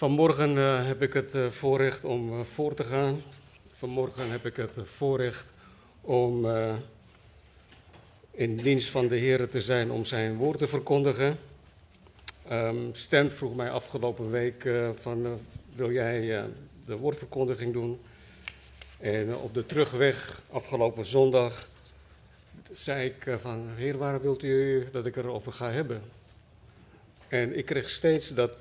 Vanmorgen uh, heb ik het uh, voorrecht om uh, voor te gaan. Vanmorgen heb ik het voorrecht om in dienst van de Heer te zijn om zijn woord te verkondigen. Um, Stan vroeg mij afgelopen week van wil jij de woordverkondiging doen? En op de terugweg afgelopen zondag zei ik van Heer waar wilt u dat ik erover ga hebben? En ik kreeg steeds dat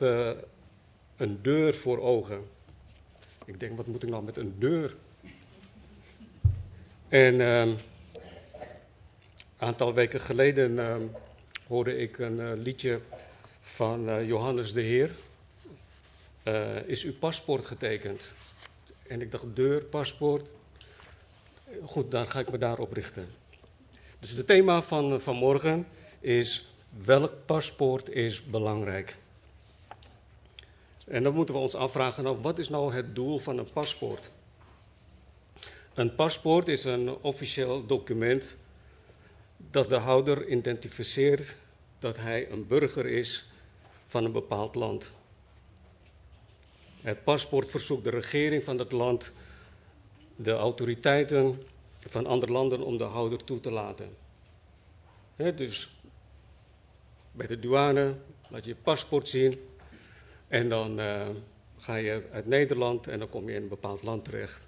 een deur voor ogen. Ik denk, wat moet ik nou met een deur? En een uh, aantal weken geleden uh, hoorde ik een uh, liedje van eh, Johannes de Heer. Eh, is uw paspoort getekend? En ik dacht, deur, paspoort. Goed, dan ga ik me daarop richten. Dus het thema van vanmorgen is: welk paspoort is belangrijk? En dan moeten we ons afvragen, nou, wat is nou het doel van een paspoort? Een paspoort is een officieel document dat de houder identificeert dat hij een burger is van een bepaald land. Het paspoort verzoekt de regering van dat land, de autoriteiten van andere landen om de houder toe te laten. Dus bij de douane laat je je paspoort zien en dan uh, ga je uit Nederland en dan kom je in een bepaald land terecht.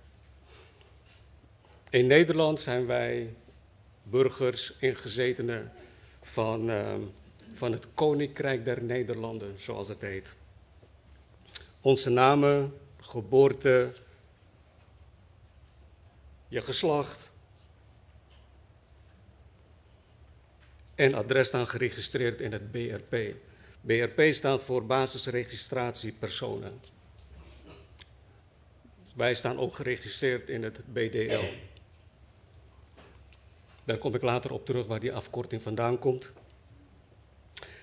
In Nederland zijn wij burgers, ingezetenen van, uh, van het Koninkrijk der Nederlanden, zoals het heet. Onze namen, geboorte, je geslacht en adres staan geregistreerd in het BRP. BRP staat voor basisregistratie personen. Wij staan ook geregistreerd in het BDL. Daar kom ik later op terug waar die afkorting vandaan komt.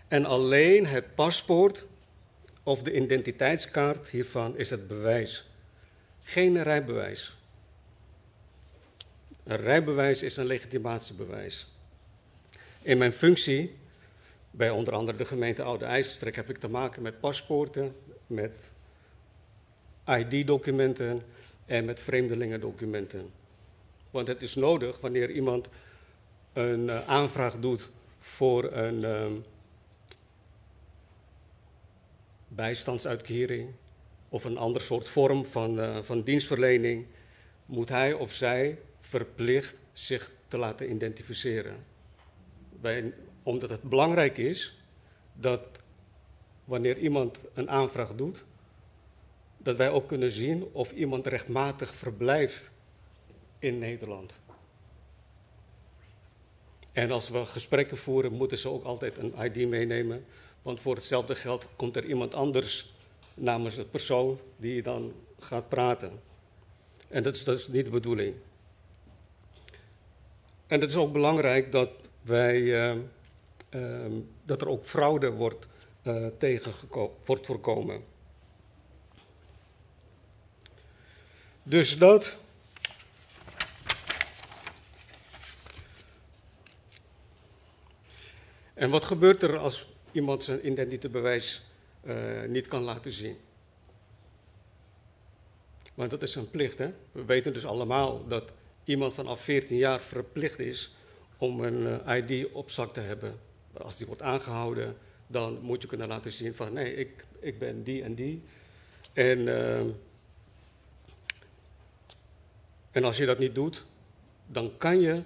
En alleen het paspoort of de identiteitskaart hiervan is het bewijs. Geen rijbewijs. Een rijbewijs is een legitimatiebewijs. In mijn functie bij onder andere de gemeente Oude IJsselstreek heb ik te maken met paspoorten, met ID-documenten en met vreemdelingendocumenten. Want het is nodig wanneer iemand een uh, aanvraag doet voor een uh, bijstandsuitkering of een ander soort vorm van, uh, van dienstverlening, moet hij of zij verplicht zich te laten identificeren. Omdat het belangrijk is dat wanneer iemand een aanvraag doet, dat wij ook kunnen zien of iemand rechtmatig verblijft in Nederland. En als we gesprekken voeren, moeten ze ook altijd een ID meenemen. Want voor hetzelfde geld komt er iemand anders namens de persoon die dan gaat praten. En dat is, is niet de bedoeling. En het is ook belangrijk dat wij. Uh, dat er ook fraude wordt, uh, wordt voorkomen. Dus dat. En wat gebeurt er als iemand zijn identiteitsbewijs uh, niet kan laten zien? Want dat is een plicht, hè? We weten dus allemaal dat iemand vanaf 14 jaar verplicht is om een ID op zak te hebben als die wordt aangehouden, dan moet je kunnen laten zien van nee, ik, ik ben die en die. En, uh, en als je dat niet doet, dan kan je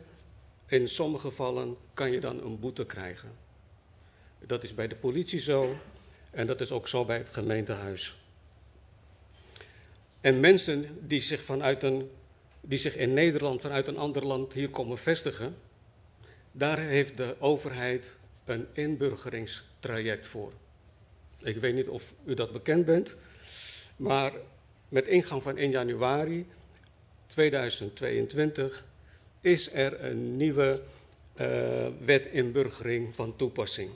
in sommige gevallen kan je dan een boete krijgen. Dat is bij de politie zo en dat is ook zo bij het gemeentehuis. En mensen die zich, vanuit een, die zich in Nederland vanuit een ander land hier komen vestigen, daar heeft de overheid een inburgeringstraject voor. Ik weet niet of u dat bekend bent, maar met ingang van 1 januari 2022 is er een nieuwe uh, wet inburgering van toepassing.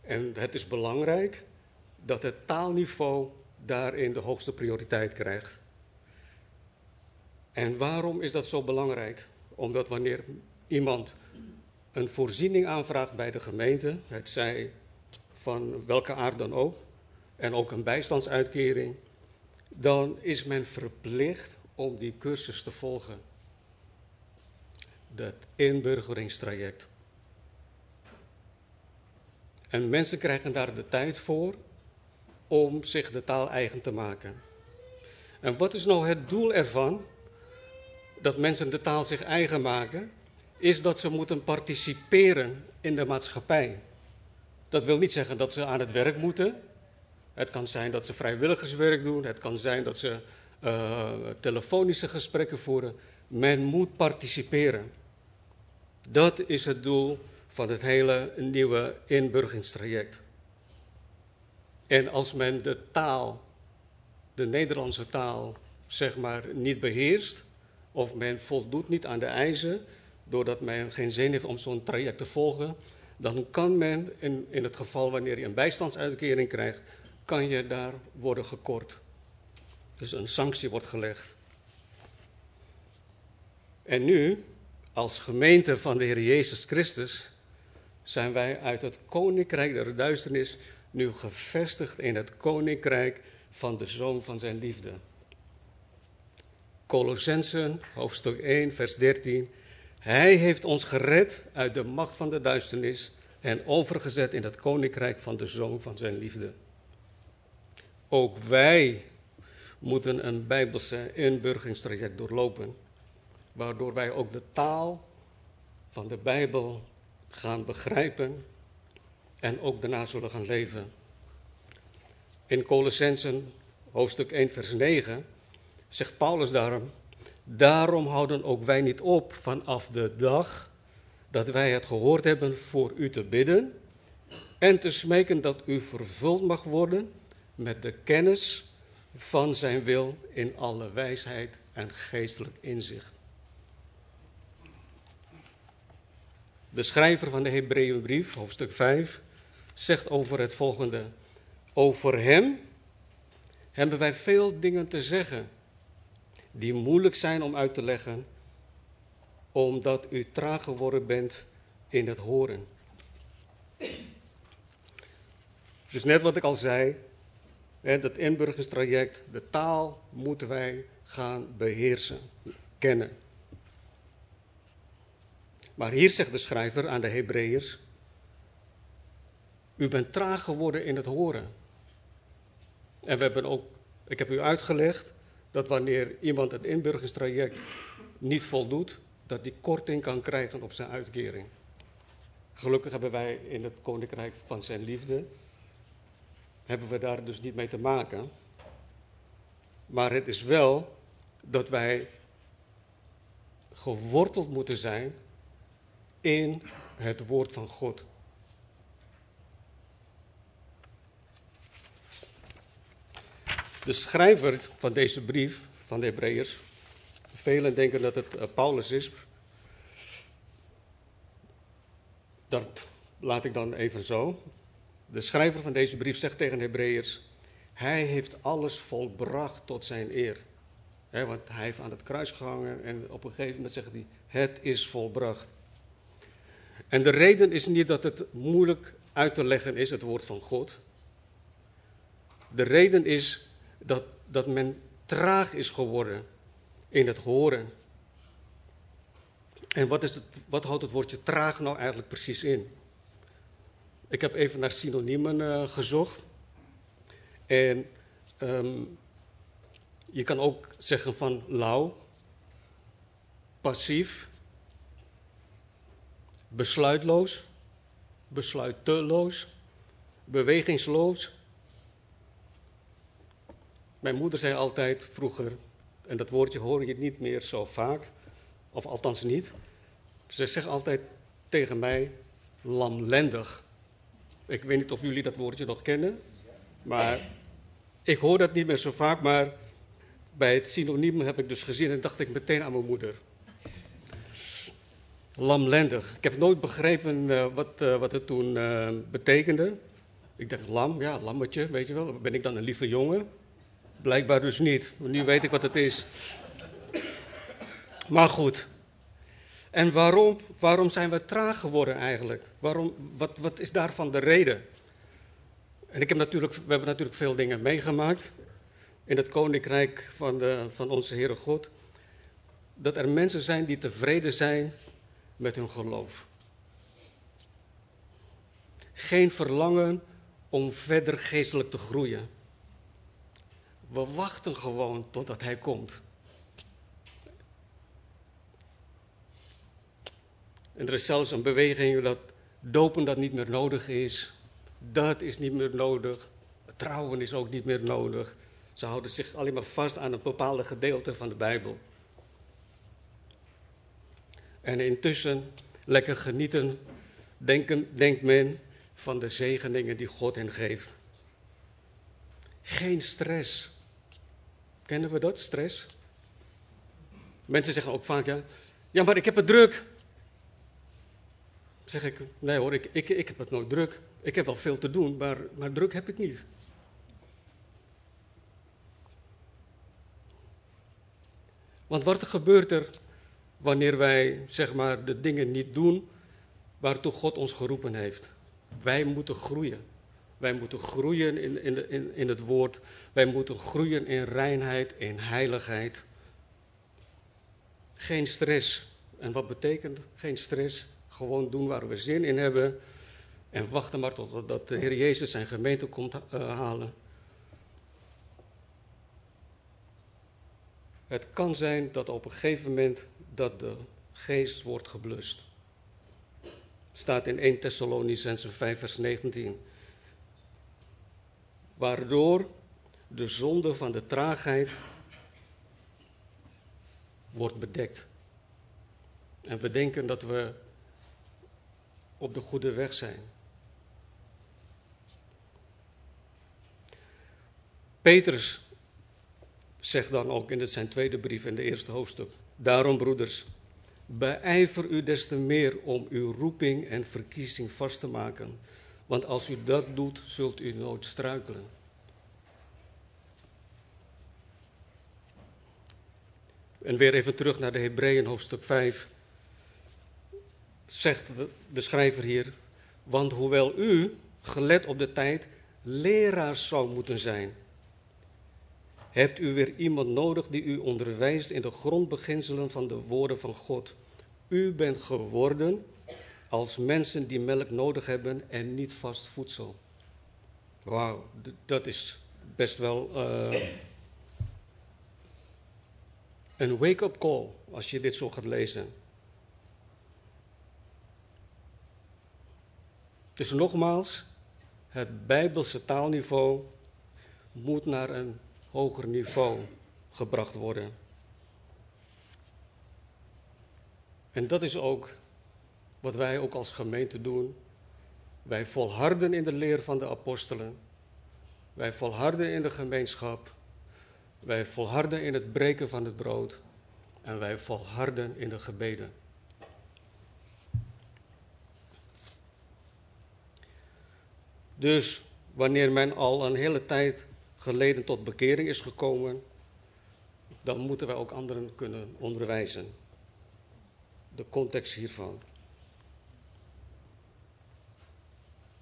En het is belangrijk dat het taalniveau daarin de hoogste prioriteit krijgt. En waarom is dat zo belangrijk? Omdat wanneer iemand een voorziening aanvraagt bij de gemeente, het zij van welke aard dan ook, en ook een bijstandsuitkering, dan is men verplicht om die cursus te volgen. Dat inburgeringstraject. En mensen krijgen daar de tijd voor om zich de taal eigen te maken. En wat is nou het doel ervan? Dat mensen de taal zich eigen maken, is dat ze moeten participeren in de maatschappij. Dat wil niet zeggen dat ze aan het werk moeten. Het kan zijn dat ze vrijwilligerswerk doen. Het kan zijn dat ze uh, telefonische gesprekken voeren. Men moet participeren. Dat is het doel van het hele nieuwe inburgingstraject. En als men de taal, de Nederlandse taal, zeg maar, niet beheerst, of men voldoet niet aan de eisen, doordat men geen zin heeft om zo'n traject te volgen, dan kan men, in, in het geval wanneer je een bijstandsuitkering krijgt, kan je daar worden gekort. Dus een sanctie wordt gelegd. En nu, als gemeente van de Heer Jezus Christus, zijn wij uit het koninkrijk der duisternis nu gevestigd in het koninkrijk van de Zoon van zijn liefde. Colossensen, hoofdstuk 1, vers 13. Hij heeft ons gered uit de macht van de duisternis en overgezet in het koninkrijk van de Zoon van zijn liefde. Ook wij moeten een bijbelse inburgingstraject doorlopen, waardoor wij ook de taal van de Bijbel gaan begrijpen en ook daarna zullen gaan leven. In Colossensen hoofdstuk 1 vers 9 zegt Paulus daarom, daarom houden ook wij niet op vanaf de dag dat wij het gehoord hebben voor u te bidden en te smeken dat u vervuld mag worden met de kennis van zijn wil in alle wijsheid en geestelijk inzicht. De schrijver van de Hebreeënbrief, hoofdstuk 5, zegt over het volgende. Over hem hebben wij veel dingen te zeggen die moeilijk zijn om uit te leggen, omdat u traag geworden bent in het horen. Dus net wat ik al zei, dat inburgerstraject, de taal moeten wij gaan beheersen, kennen. Maar hier zegt de schrijver aan de Hebreeërs, u bent traag geworden in het horen. En we hebben ook, ik heb u uitgelegd dat wanneer iemand het inburgerstraject niet voldoet, dat die korting kan krijgen op zijn uitkering. Gelukkig hebben wij in het Koninkrijk van zijn liefde, hebben we daar dus niet mee te maken. Maar het is wel dat wij geworteld moeten zijn in het woord van God. De schrijver van deze brief van de Hebreeërs, velen denken dat het eh, Paulus is. Dat laat ik dan even zo. De schrijver van deze brief zegt tegen de Hebreeërs: Hij heeft alles volbracht tot zijn eer. want hij heeft aan het kruis gehangen en op een gegeven moment zegt hij: Het is volbracht. En de reden is niet dat het moeilijk uit te leggen is, het woord van God. De reden is dat, dat men traag is geworden in het horen. En wat, is het, wat houdt het woordje traag nou eigenlijk precies in? Ik heb even naar synoniemen uh, gezocht. En um, je kan ook zeggen van lauw, passief, besluitloos, besluiteloos, bewegingsloos. Mijn moeder zei altijd vroeger, en dat woordje hoor je niet meer zo vaak, of althans niet. Ze zegt altijd tegen mij, lamlendig. Ik weet niet of jullie dat woordje nog kennen, maar ik hoor dat niet meer zo vaak, maar bij het synoniem heb ik dus gezien en dacht ik meteen aan mijn moeder. Lamlendig. Ik heb nooit begrepen uh, wat, uh, wat het toen uh, betekende. Ik dacht, lam, ja, lammetje, weet je wel. Ben ik dan een lieve jongen? Blijkbaar dus niet. Nu weet ik wat het is. Maar goed. En waarom, waarom zijn we traag geworden eigenlijk? Waarom, wat, wat is daarvan de reden? En ik heb natuurlijk, we hebben natuurlijk veel dingen meegemaakt in het koninkrijk van, de, van onze Heere God. Dat er mensen zijn die tevreden zijn met hun geloof. Geen verlangen om verder geestelijk te groeien. We wachten gewoon totdat Hij komt. En er is zelfs een beweging dat dopen dat niet meer nodig is. Dat is niet meer nodig. Trouwen is ook niet meer nodig. Ze houden zich alleen maar vast aan een bepaalde gedeelte van de Bijbel. En intussen lekker genieten, denken, denkt men, van de zegeningen die God hen geeft. Geen stress. Kennen we dat, stress? Mensen zeggen ook vaak, ja, ja maar ik heb het druk. zeg ik, nee hoor, ik, ik, ik heb het nooit druk. Ik heb wel veel te doen, maar, maar druk heb ik niet. Want wat gebeurt er wanneer wij zeg maar, de dingen niet doen waartoe God ons geroepen heeft? Wij moeten groeien. Wij moeten groeien in, in, in, in het woord. Wij moeten groeien in reinheid, in heiligheid. Geen stress. En wat betekent geen stress? Gewoon doen waar we zin in hebben. En wachten maar totdat de Heer Jezus zijn gemeente komt uh, halen. Het kan zijn dat op een gegeven moment dat de geest wordt geblust. Staat in 1 Thessalonicense 5 vers 19. Waardoor de zonde van de traagheid wordt bedekt. En we denken dat we op de goede weg zijn. Petrus zegt dan ook in zijn tweede brief in de eerste hoofdstuk. Daarom, broeders, beijver u des te meer om uw roeping en verkiezing vast te maken. Want als u dat doet, zult u nooit struikelen. En weer even terug naar de Hebreeën hoofdstuk 5. Zegt de schrijver hier, want hoewel u, gelet op de tijd, leraars zou moeten zijn hebt u weer iemand nodig die u onderwijst in de grondbeginselen van de woorden van God. U bent geworden als mensen die melk nodig hebben en niet vast voedsel. Wauw, dat is best wel uh, een wake-up call als je dit zo gaat lezen. Dus nogmaals, het Bijbelse taalniveau moet naar een hoger niveau gebracht worden. En dat is ook wat wij ook als gemeente doen. Wij volharden in de leer van de apostelen. Wij volharden in de gemeenschap. Wij volharden in het breken van het brood. En wij volharden in de gebeden. Dus wanneer men al een hele tijd geleden tot bekering is gekomen, dan moeten wij ook anderen kunnen onderwijzen. De context hiervan.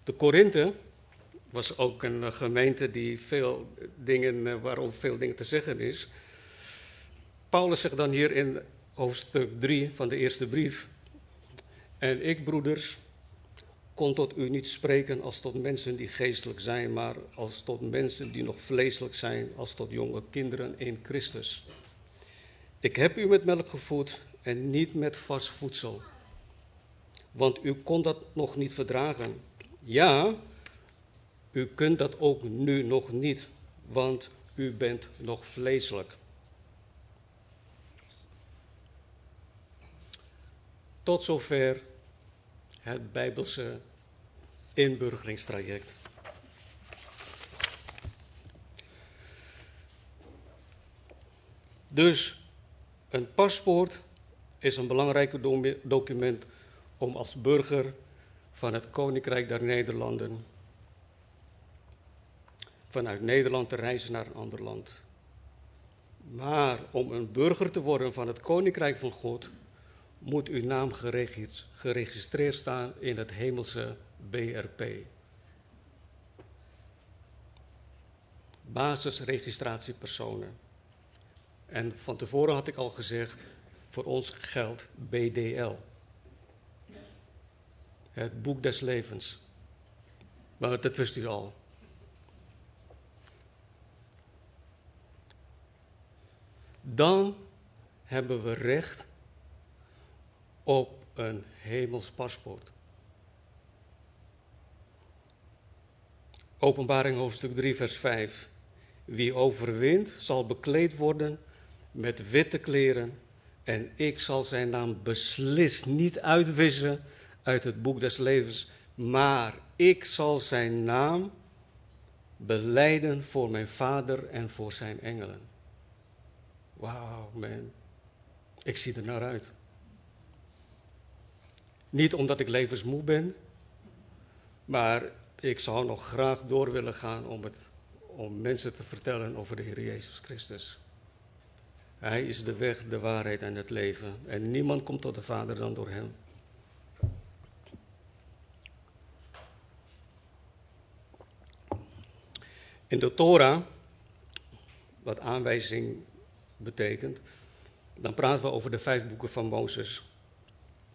De Korinthe was ook een gemeente die veel dingen, eh, waarom veel dingen te zeggen is. Paulus zegt dan hier in hoofdstuk 3 van de eerste brief. En ik, broeders, kon tot u niet spreken als tot mensen die geestelijk zijn, maar als tot mensen die nog vleeselijk zijn, als tot jonge kinderen in Christus. Ik heb u met melk gevoed en niet met vast voedsel, want u kon dat nog niet verdragen. Ja, u kunt dat ook nu nog niet, want u bent nog vleeselijk. Tot zover het Bijbelse inburgeringstraject. Dus een paspoort is een belangrijk document om als burger van het Koninkrijk der Nederlanden vanuit Nederland te reizen naar een ander land. Maar om een burger te worden van het Koninkrijk van God, moet uw naam geregistreerd staan in het hemelse BRP. Basisregistratiepersonen. En van tevoren had ik al gezegd, voor ons geldt BDL. Het boek des levens. Maar dat wist u al. Dan hebben we recht op een hemels paspoort. Openbaring hoofdstuk 3, vers 5. Wie overwint, zal bekleed worden met witte kleren, en ik zal zijn naam beslist niet uitwissen uit het boek des levens, maar ik zal zijn naam beleiden voor mijn Vader en voor zijn engelen. Wauw, man. Ik zie er naar uit. Niet omdat ik levensmoe ben, maar ik zou nog graag door willen gaan om, het, om mensen te vertellen over de Heer Jezus Christus. Hij is de weg, de waarheid en het leven. En niemand komt tot de Vader dan door Hem. In de Torah, wat aanwijzing betekent, dan praten we over de vijf boeken van Mozes.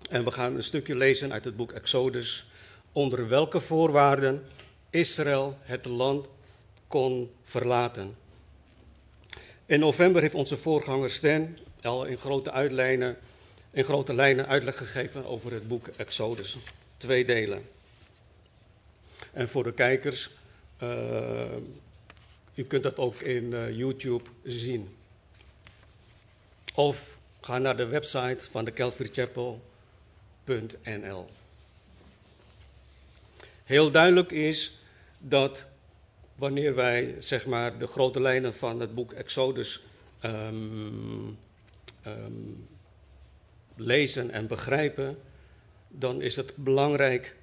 En we gaan een stukje lezen uit het boek Exodus, onder welke voorwaarden Israël het land kon verlaten. In november heeft onze voorganger Stan al in grote, uitlijnen, in grote lijnen uitleg gegeven over het boek Exodus. Twee delen. En voor de kijkers, u kunt dat ook in uh, YouTube zien. Of ga naar de website van de Calvary Chapel.nl. Heel duidelijk is dat wanneer wij zeg maar, de grote lijnen van het boek Exodus um, um, lezen en begrijpen, dan is het belangrijk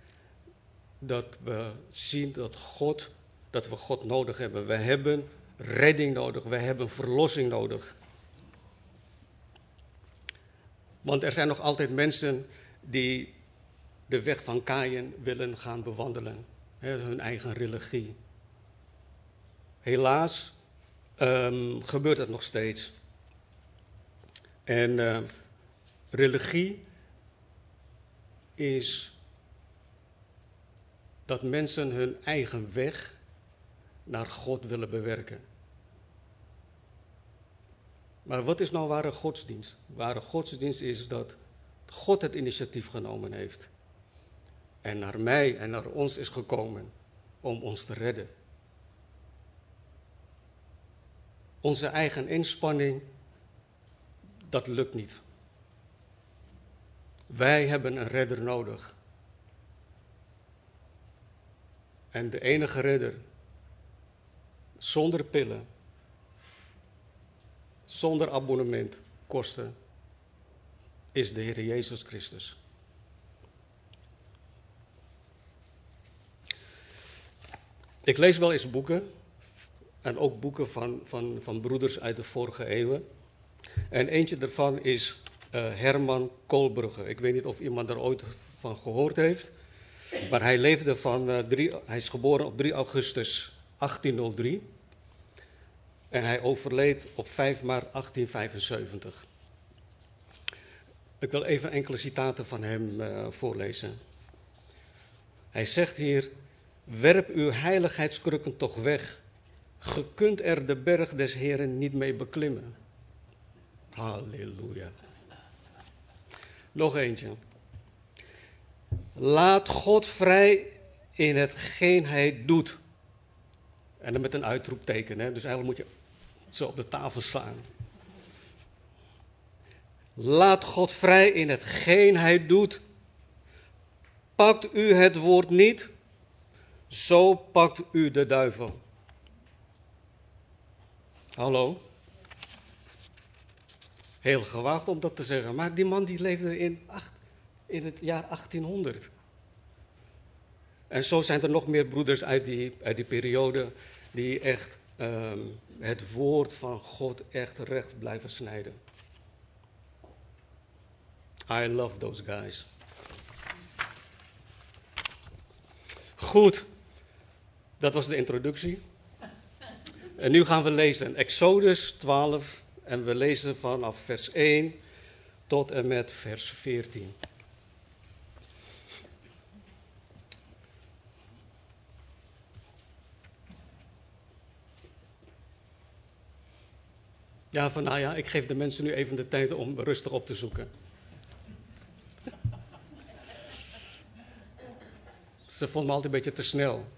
dat we zien dat God, dat we God nodig hebben. We hebben redding nodig, we hebben verlossing nodig. Want er zijn nog altijd mensen die de weg van Kaaien willen gaan bewandelen. hun eigen religie. Helaas um, gebeurt het nog steeds. En uh, religie is dat mensen hun eigen weg naar God willen bewerken. Maar wat is nou ware godsdienst? Ware godsdienst is dat God het initiatief genomen heeft. En naar mij en naar ons is gekomen om ons te redden. Onze eigen inspanning, dat lukt niet. Wij hebben een redder nodig. En de enige redder, zonder pillen, zonder abonnement kosten, is de Heer Jezus Christus. Ik lees wel eens boeken, en ook boeken van, van, van broeders uit de vorige eeuwen. En eentje daarvan is uh, Herman Koolbrugge. Ik weet niet of iemand er ooit van gehoord heeft. Maar hij leefde van, uh, drie, hij is geboren op 3 augustus 1803. En hij overleed op 5 maart 1875. Ik wil even enkele citaten van hem uh, voorlezen. Hij zegt hier: Werp uw heiligheidskrukken toch weg. Ge kunt er de berg des Heren niet mee beklimmen. Halleluja. Nog eentje. Laat God vrij in hetgeen hij doet. En dan met een uitroepteken. Hè? Dus eigenlijk moet je zo op de tafel slaan. Laat God vrij in hetgeen hij doet. Pakt u het woord niet, zo pakt u de duivel. Hallo? heel gewaagd om dat te zeggen. Maar die man die leefde in, in het jaar 1800. En zo zijn er nog meer broeders uit die, uit die periode die echt ehm, het woord van God echt recht blijven snijden. I love those guys. Goed, dat was de introductie. En nu gaan we lezen Exodus 12 en we lezen vanaf vers 1 tot en met vers 14. Ja, van nou ja, ik geef de mensen nu even de tijd om rustig op te zoeken. Ze vonden me altijd een beetje te snel.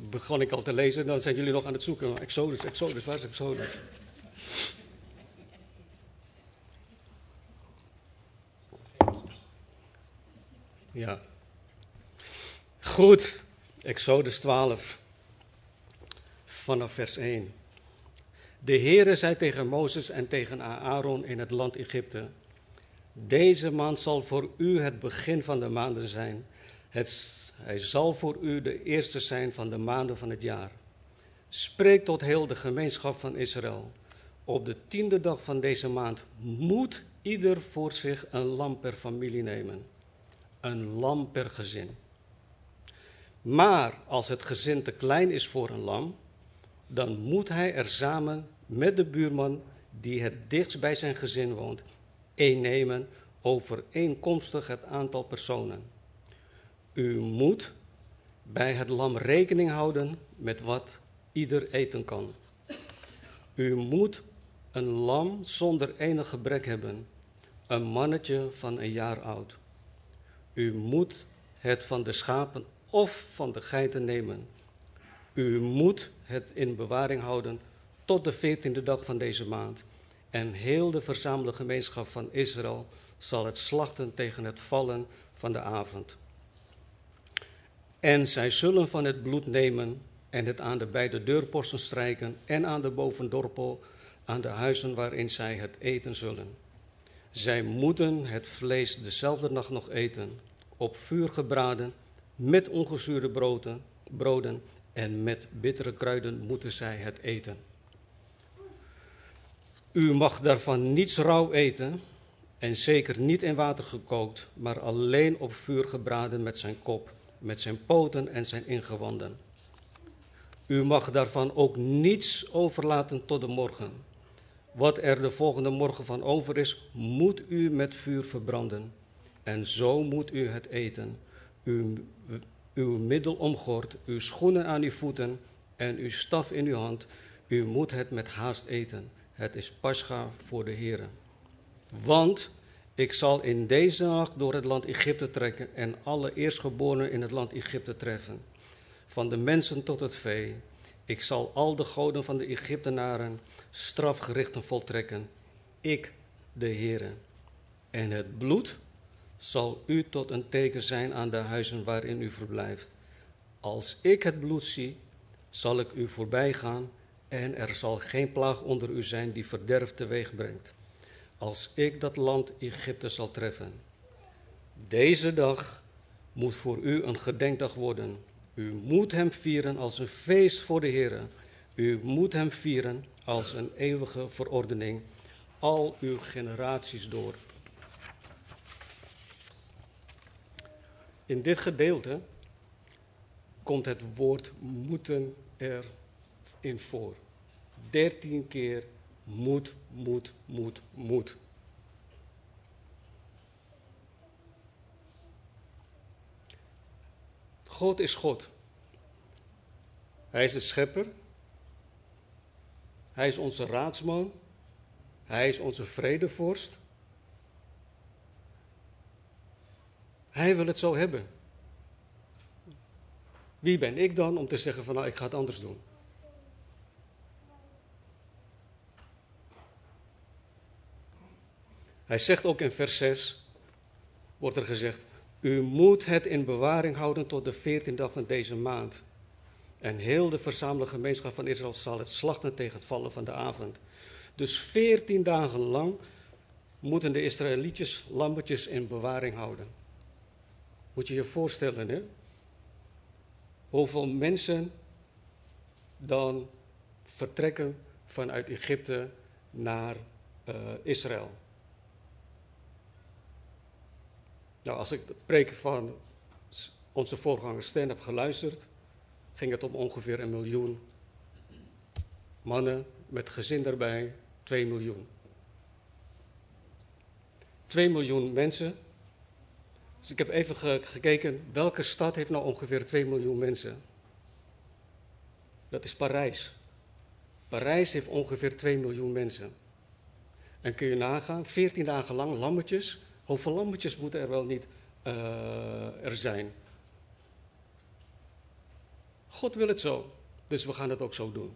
Begon ik al te lezen, dan zijn jullie nog aan het zoeken. Exodus, Exodus, waar is Exodus? Ja. Goed, Exodus 12 vanaf vers 1. De Heere zei tegen Mozes en tegen Aaron in het land Egypte: Deze maand zal voor u het begin van de maanden zijn. Het, hij zal voor u de eerste zijn van de maanden van het jaar. Spreek tot heel de gemeenschap van Israël. Op de tiende dag van deze maand moet ieder voor zich een lam per familie nemen. Een lam per gezin. Maar als het gezin te klein is voor een lam, dan moet hij er samen met de buurman die het dichtst bij zijn gezin woont, een nemen overeenkomstig het aantal personen. U moet bij het lam rekening houden met wat ieder eten kan. U moet een lam zonder enig gebrek hebben, een mannetje van een jaar oud. U moet het van de schapen of van de geiten nemen. U moet het in bewaring houden tot de veertiende dag van deze maand. En heel de verzamelde gemeenschap van Israël zal het slachten tegen het vallen van de avond. En zij zullen van het bloed nemen en het aan de beide deurposten strijken en aan de bovendorpel, aan de huizen waarin zij het eten zullen. Zij moeten het vlees dezelfde nacht nog eten, op vuur gebraden, met ongezuurde broden, broden en met bittere kruiden moeten zij het eten. U mag daarvan niets rauw eten en zeker niet in water gekookt, maar alleen op vuur gebraden met zijn kop, met zijn poten en zijn ingewanden. U mag daarvan ook niets overlaten tot de morgen. Wat er de volgende morgen van over is, moet u met vuur verbranden. En zo moet u het eten. U uw middel omgord, uw schoenen aan uw voeten en uw staf in uw hand. U moet het met haast eten. Het is pascha voor de Heer. Want ik zal in deze nacht door het land Egypte trekken en alle eerstgeborenen in het land Egypte treffen. Van de mensen tot het vee. Ik zal al de goden van de Egyptenaren strafgerichten voltrekken. Ik, de Heer. En het bloed zal u tot een teken zijn aan de huizen waarin u verblijft. Als ik het bloed zie, zal ik u voorbij gaan en er zal geen plaag onder u zijn die verderf teweeg brengt. Als ik dat land Egypte zal treffen. Deze dag moet voor u een gedenkdag worden. U moet hem vieren als een feest voor de Heer. U moet hem vieren als een eeuwige verordening, al uw generaties door. In dit gedeelte komt het woord moeten erin voor. Dertien keer moet, moet, moet, moet. God is God. Hij is de schepper. Hij is onze raadsman. Hij is onze vredevorst. Hij wil het zo hebben. Wie ben ik dan om te zeggen van nou ik ga het anders doen? Hij zegt ook in vers 6, wordt er gezegd, u moet het in bewaring houden tot de veertiende dag van deze maand. En heel de verzamelde gemeenschap van Israël zal het slachten tegen het vallen van de avond. Dus veertien dagen lang moeten de Israëlietjes lammetjes in bewaring houden. Moet je je voorstellen, hè? Hoeveel mensen dan vertrekken vanuit Egypte naar uh, Israël. Nou, als ik de preek van onze voorganger Stan heb geluisterd, ging het om ongeveer een miljoen mannen met gezin erbij, 2 miljoen. 2 miljoen mensen. Dus ik heb even gekeken, welke stad heeft nou ongeveer 2 miljoen mensen? Dat is Parijs. Parijs heeft ongeveer 2 miljoen mensen. En kun je nagaan, 14 dagen lang lammetjes. Hoeveel lammetjes moeten er wel niet uh, er zijn? God wil het zo. Dus we gaan het ook zo doen.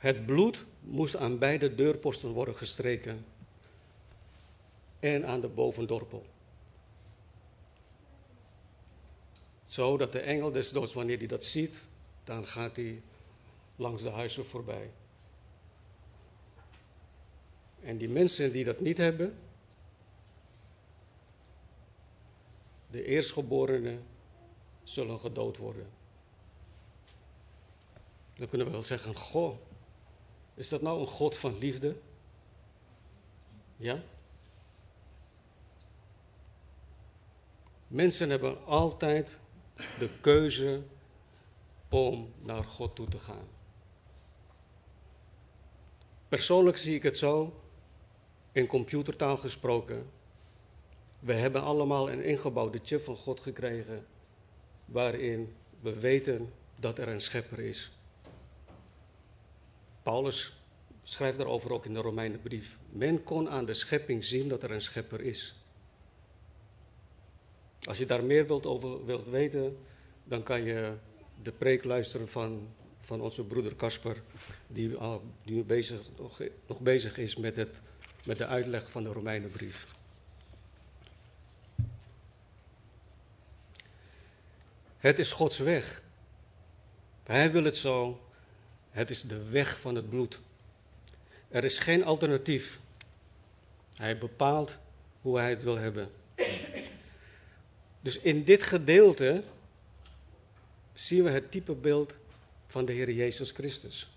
Het bloed moest aan beide deurposten worden gestreken en aan de bovendorpel. Zodat de engel des doods, wanneer hij dat ziet, dan gaat hij langs de huizen voorbij. En die mensen die dat niet hebben, de eerstgeborenen, zullen gedood worden. Dan kunnen we wel zeggen, goh, is dat nou een God van liefde? Ja? Mensen hebben altijd de keuze om naar God toe te gaan. Persoonlijk zie ik het zo, in computertaal gesproken. We hebben allemaal een ingebouwde chip van God gekregen, waarin we weten dat er een schepper is. Paulus schrijft daarover ook in de Romeinenbrief. Men kon aan de schepping zien dat er een schepper is. Als je daar meer wilt over wilt weten, dan kan je de preek luisteren van, van onze broeder Casper, die, al, bezig, nog, nog bezig is met, het, met de uitleg van de Romeinenbrief. Het is Gods weg. Hij wil het zo. Het is de weg van het bloed. Er is geen alternatief. Hij bepaalt hoe hij het wil hebben. Dus in dit gedeelte zien we het type beeld van de Heer Jezus Christus.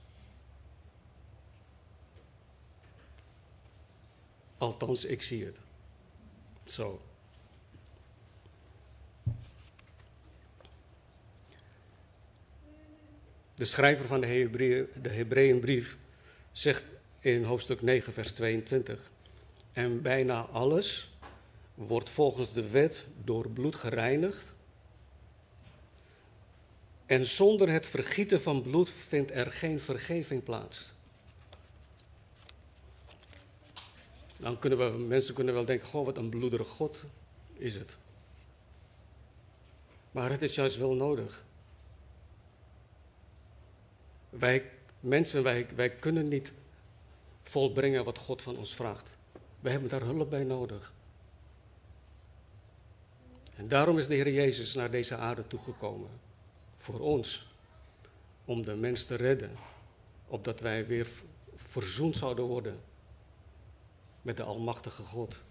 Althans, ik zie het. Zo. De schrijver van de, de Hebreeënbrief zegt in hoofdstuk 9, vers 22. En bijna alles wordt volgens de wet door bloed gereinigd. En zonder het vergieten van bloed vindt er geen vergeving plaats. Dan kunnen we, mensen kunnen wel denken, goh, wat een bloederig God is het. Maar het is juist wel nodig. Wij mensen, wij, wij kunnen niet volbrengen wat God van ons vraagt. We hebben daar hulp bij nodig. En daarom is de Heer Jezus naar deze aarde toegekomen. Voor ons. Om de mens te redden. Opdat wij weer verzoend zouden worden met de Almachtige God.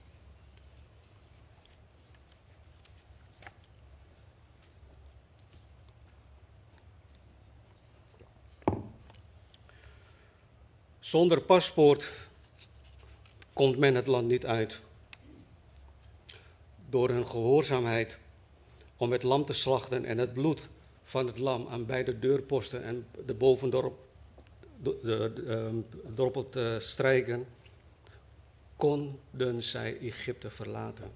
Zonder paspoort komt men het land niet uit. Door hun gehoorzaamheid om het lam te slachten en het bloed van het lam aan beide deurposten en de bovendorp de, de, de, ehm, te strijken, konden zij Egypte verlaten.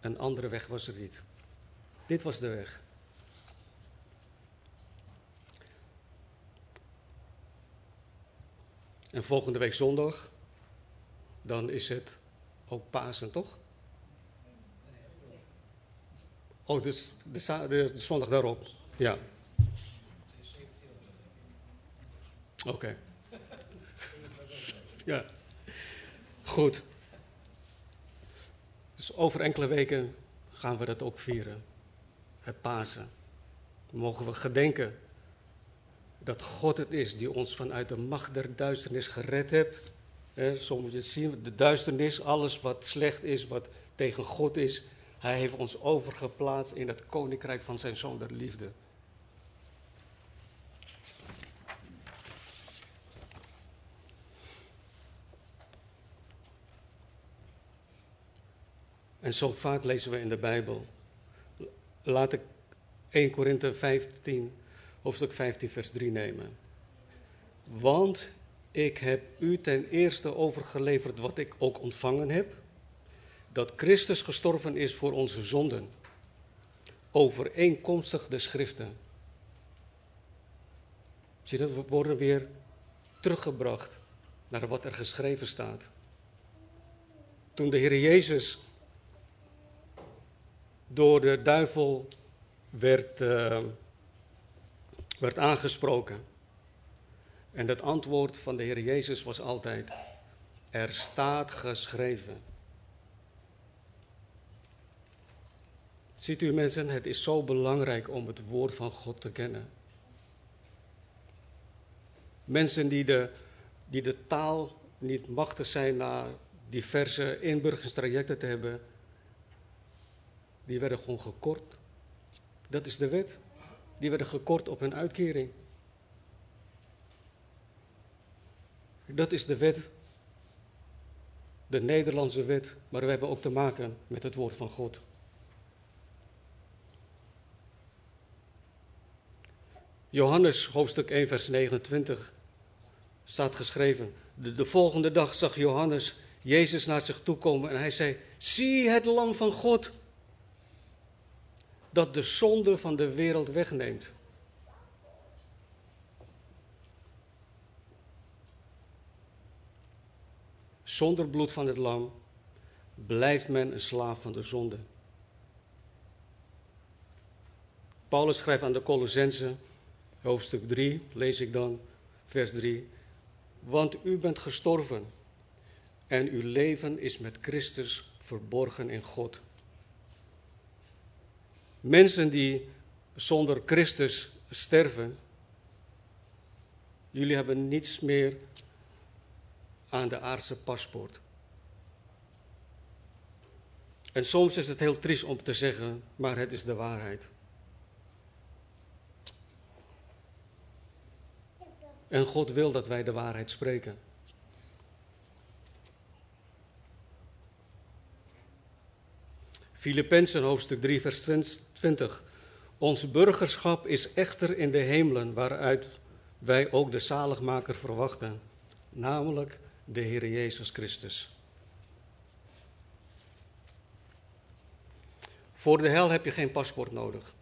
Een andere weg was er niet. Dit was de weg. En volgende week zondag, dan is het ook Pasen, toch? Oh, dus de, de, zondag daarop. Ja. Oké. Ja. Goed. Dus over enkele weken gaan we dat ook vieren. Het Pasen. Mogen we gedenken dat God het is die ons vanuit de macht der duisternis gered heeft. soms zien we de duisternis, alles wat slecht is, wat tegen God is. Hij heeft ons overgeplaatst in het koninkrijk van zijn zoon der liefde. En zo vaak lezen we in de Bijbel. Laat ik 1 Korinthe 15, hoofdstuk 15, vers 3 nemen. Want ik heb u ten eerste overgeleverd wat ik ook ontvangen heb: dat Christus gestorven is voor onze zonden, overeenkomstig de schriften. Zie dat? We worden weer teruggebracht naar wat er geschreven staat. Toen de Heer Jezus door de duivel werd, uh, werd aangesproken. En het antwoord van de Heer Jezus was altijd: Er staat geschreven. Ziet u mensen, het is zo belangrijk om het woord van God te kennen. Mensen die de, die de taal niet machtig zijn na diverse inburgerstrajecten te hebben, die werden gewoon gekort. Dat is de wet. Die werden gekort op hun uitkering. Dat is de wet. De Nederlandse wet. Maar we hebben ook te maken met het woord van God. Johannes hoofdstuk 1 vers 29 staat geschreven. De, de, volgende dag zag Johannes Jezus naar zich toe komen en hij zei: Zie het lam van God dat de zonde van de wereld wegneemt. Zonder bloed van het lam blijft men een slaaf van de zonde. Paulus schrijft aan de Colossense, hoofdstuk 3, lees ik dan, vers 3. Want u bent gestorven en uw leven is met Christus verborgen in God. Mensen die zonder Christus sterven, jullie hebben niets meer aan de aardse paspoort. En soms is het heel triest om te zeggen, maar het is de waarheid. En God wil dat wij de waarheid spreken. Filippenzen hoofdstuk 3 vers 20. Ons burgerschap is echter in de hemelen, waaruit wij ook de zaligmaker verwachten, namelijk de Heer Jezus Christus. Voor de hel heb je geen paspoort nodig.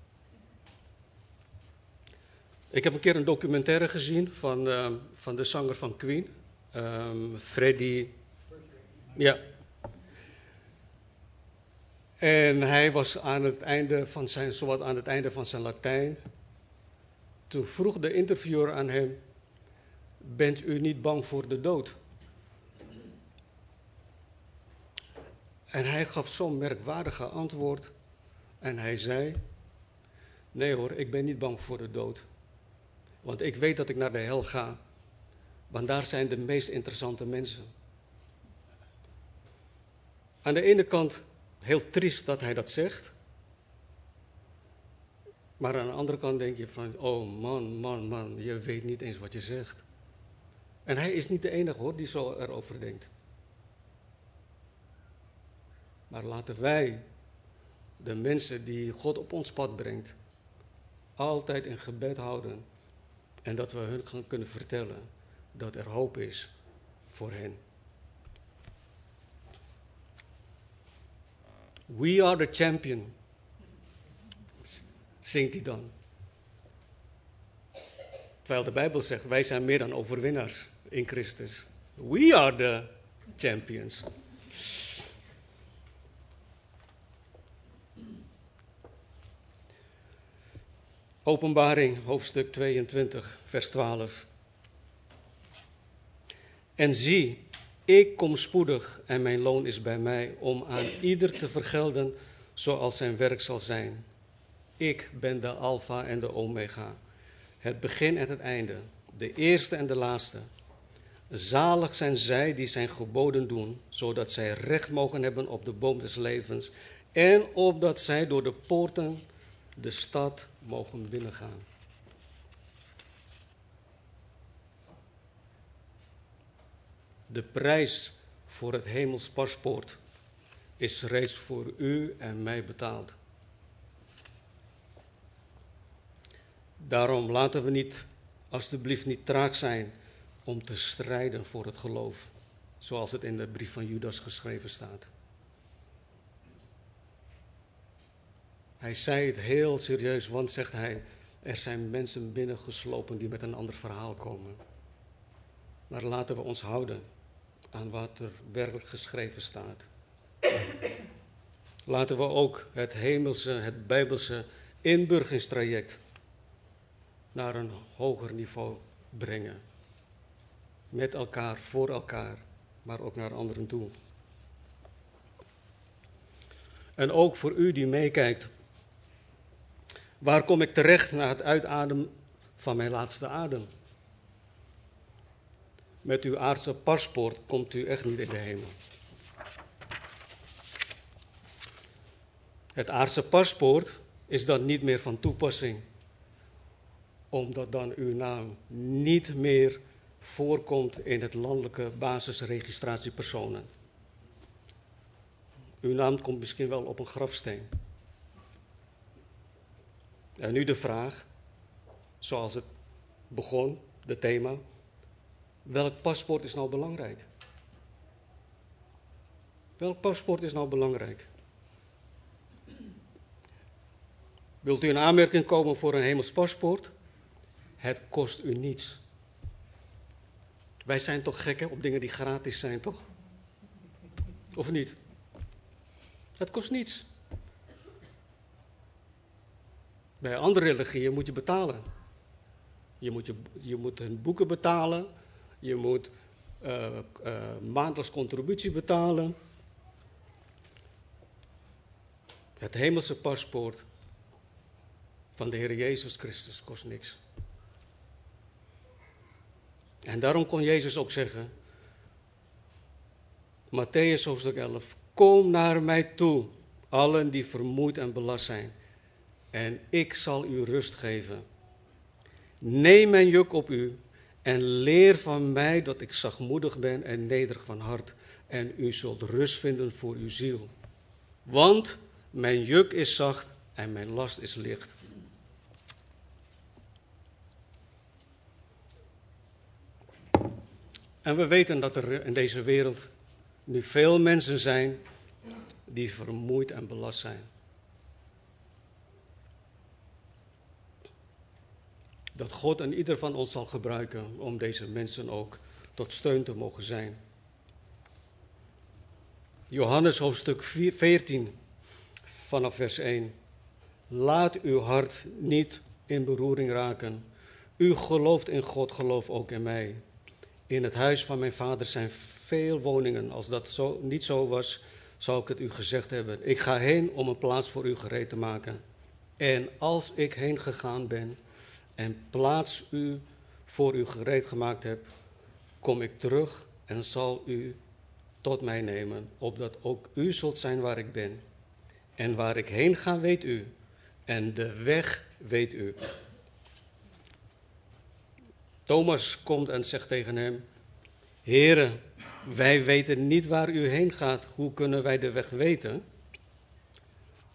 Ik heb een keer een documentaire gezien van, uh, van de zanger van Queen, um, Freddie. Ja, en hij was aan het einde van zijn, zowat aan het einde van zijn Latijn. Toen vroeg de interviewer aan hem: Bent u niet bang voor de dood? En hij gaf zo'n merkwaardige antwoord. En hij zei: Nee hoor, ik ben niet bang voor de dood. Want ik weet dat ik naar de hel ga. Want daar zijn de meest interessante mensen. Aan de ene kant heel triest dat hij dat zegt. Maar aan de andere kant denk je van, oh man, man, man, je weet niet eens wat je zegt. En hij is niet de enige hoor die zo erover denkt. Maar laten wij, de mensen die God op ons pad brengt, altijd in gebed houden. En dat we hun gaan kunnen vertellen dat er hoop is voor hen. We are the champion. Zingt hij dan. Terwijl de Bijbel zegt, wij zijn meer dan overwinnaars in Christus. We are the champions. Openbaring, hoofdstuk 22, vers 12. En zie, Ik kom spoedig en mijn loon is bij mij om aan ieder te vergelden zoals zijn werk zal zijn. Ik ben de Alpha en de Omega, het begin en het einde, de eerste en de laatste. Zalig zijn zij die zijn geboden doen, zodat zij recht mogen hebben op de boom des levens en opdat zij door de poorten de stad mogen binnengaan. De prijs voor het hemels paspoort is reeds voor u en mij betaald. Daarom laten we niet, alstublieft niet traag zijn om te strijden voor het geloof, zoals het in de brief van Judas geschreven staat. Hij zei het heel serieus, want zegt hij, er zijn mensen binnengeslopen die met een ander verhaal komen. Maar laten we ons houden aan wat er werkelijk geschreven staat. Laten we ook het hemelse, het bijbelse inburgingstraject naar een hoger niveau brengen. Met elkaar, voor elkaar, maar ook naar anderen toe. En ook voor u die meekijkt. Waar kom ik terecht na het uitademen van mijn laatste adem? Met uw aardse paspoort komt u echt niet in de hemel. Het aardse paspoort is dan niet meer van toepassing, omdat dan uw naam niet meer voorkomt in het landelijke basisregistratiepersonen. Uw naam komt misschien wel op een grafsteen. En nu de vraag, zoals het begon, de thema, welk paspoort is nou belangrijk? Welk paspoort is nou belangrijk? Wilt u een aanmerking komen voor een hemels paspoort? Het kost u niets. Wij zijn toch gekken op dingen die gratis zijn, toch? Of niet? Het kost niets. Bij andere religieën moet je betalen. Je moet, je, je moet hun boeken betalen. Je moet uh, maandelijks contributie betalen. Het hemelse paspoort van de Heer Jezus Christus kost niks. En daarom kon Jezus ook zeggen, Matthäus hoofdstuk 11, kom naar mij toe, allen die vermoeid en belast zijn, en ik zal u rust geven. Neem mijn juk op u en leer van mij dat ik zachtmoedig ben en nederig van hart, en u zult rust vinden voor uw ziel. Want mijn juk is zacht en mijn last is licht. En we weten dat er in deze wereld nu veel mensen zijn die vermoeid en belast zijn. Dat God en ieder van ons zal gebruiken om deze mensen ook tot steun te mogen zijn. Johannes hoofdstuk 14 vanaf vers 1. Laat uw hart niet in beroering raken. U gelooft in God, geloof ook in mij. In het huis van mijn vader zijn veel woningen. Als dat zo, niet zo was, zou ik het u gezegd hebben. Ik ga heen om een plaats voor u gereed te maken. En als ik heen gegaan ben en plaats u voor u gereed gemaakt heb, kom ik terug en zal u tot mij nemen, opdat ook u zult zijn waar ik ben. En waar ik heen ga, weet u. En de weg weet u. Thomas komt en zegt tegen hem: Heere, wij weten niet waar u heen gaat. Hoe kunnen wij de weg weten?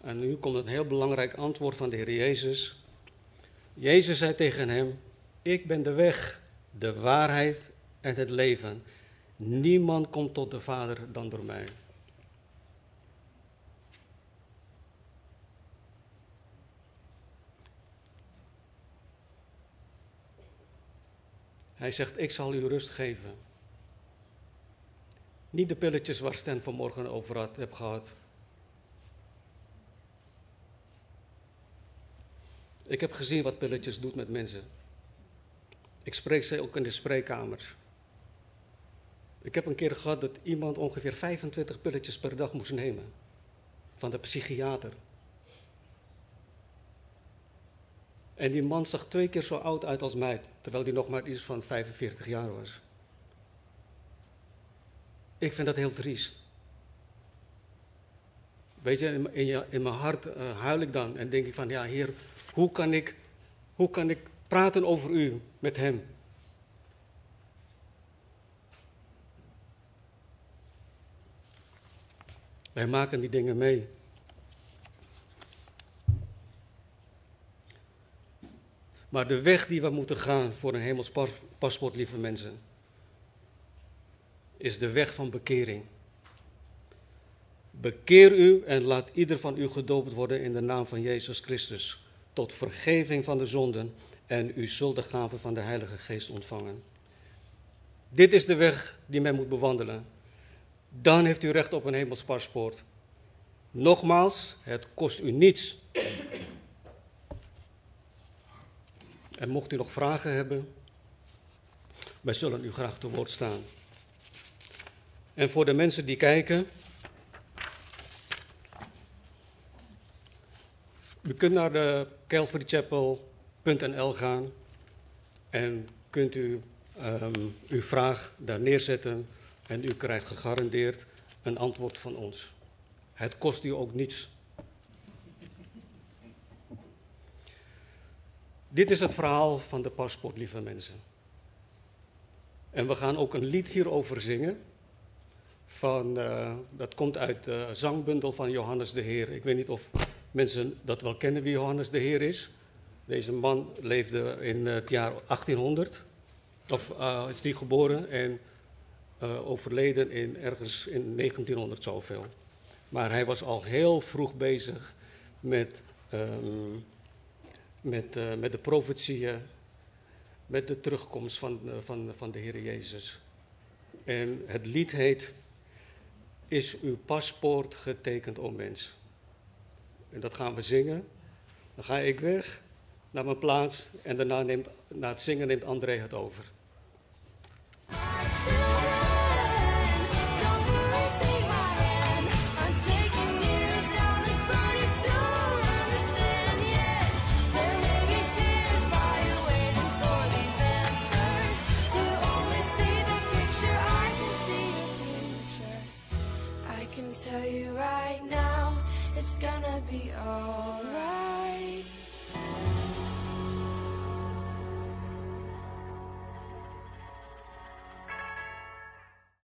En nu komt een heel belangrijk antwoord van de Heer Jezus. Jezus zei tegen hem: Ik ben de weg, de waarheid en het leven. Niemand komt tot de Vader dan door mij. Hij zegt, ik zal u rust geven. Niet de pilletjes waar Stan vanmorgen over had, heb gehad. Ik heb gezien wat pilletjes doet met mensen. Ik spreek ze ook in de spreekkamers. Ik heb een keer gehad dat iemand ongeveer 25 pilletjes per dag moest nemen. Van de psychiater. En die man zag twee keer zo oud uit als mij, terwijl hij nog maar iets van 45 jaar was. Ik vind dat heel triest. Weet je, in, mijn hart uh, huil ik dan en denk ik van, ja heer, hoe kan ik, hoe kan ik praten over u met hem? Wij maken die dingen mee. Maar de weg die we moeten gaan voor een hemels paspoort, lieve mensen, is de weg van bekering. Bekeer u en laat ieder van u gedoopt worden in de naam van Jezus Christus, tot vergeving van de zonden en u zult de gave van de Heilige Geest ontvangen. Dit is de weg die men moet bewandelen. Dan heeft u recht op een hemels paspoort. Nogmaals, het kost u niets. En mocht u nog vragen hebben, wij zullen u graag te woord staan. En voor de mensen die kijken, u kunt naar de calvarychapel.nl gaan en kunt u um, uw vraag daar neerzetten en u krijgt gegarandeerd een antwoord van ons. Het kost u ook niets. Dit is het verhaal van de paspoort, lieve mensen. En we gaan ook een lied hierover zingen. Van, uh, dat komt uit de zangbundel van Johannes de Heer. Ik weet niet of mensen dat wel kennen wie Johannes de Heer is. Deze man leefde in het jaar 1800. Of uh, is hij geboren en uh, overleden in ergens in 1900 zoveel. Maar hij was al heel vroeg bezig met, um, met, met de profetieën, met de terugkomst van, van, van de Heer Jezus. En het lied heet, is uw paspoort getekend, o mens? En dat gaan we zingen. Dan ga ik weg naar mijn plaats en daarna neemt, na het zingen neemt André het over. be all.